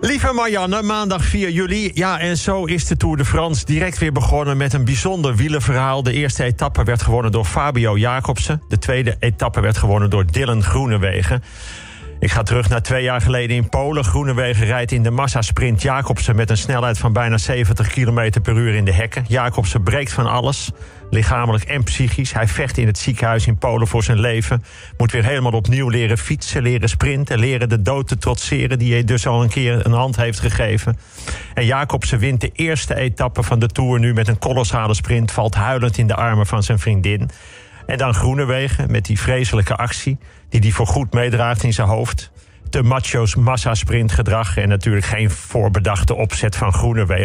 Lieve Marianne, maandag 4 juli. Ja, en zo is de Tour de France direct weer begonnen met een bijzonder wielenverhaal. De eerste etappe werd gewonnen door Fabio Jacobsen. De tweede etappe werd gewonnen door Dylan Groenewegen. Ik ga terug naar twee jaar geleden in Polen. Groenewegen rijdt in de massasprint Jacobsen met een snelheid van bijna 70 km per uur in de hekken. Jacobsen breekt van alles, lichamelijk en psychisch. Hij vecht in het ziekenhuis in Polen voor zijn leven. Moet weer helemaal opnieuw leren fietsen, leren sprinten, leren de dood te trotseren die hij dus al een keer een hand heeft gegeven. En Jacobsen wint de eerste etappe van de Tour nu met een kolossale sprint, valt huilend in de armen van zijn vriendin. En dan Groenewegen met die vreselijke actie die hij voorgoed meedraagt in zijn hoofd. Te macho's massasprintgedrag en natuurlijk geen voorbedachte opzet van Groenewegen.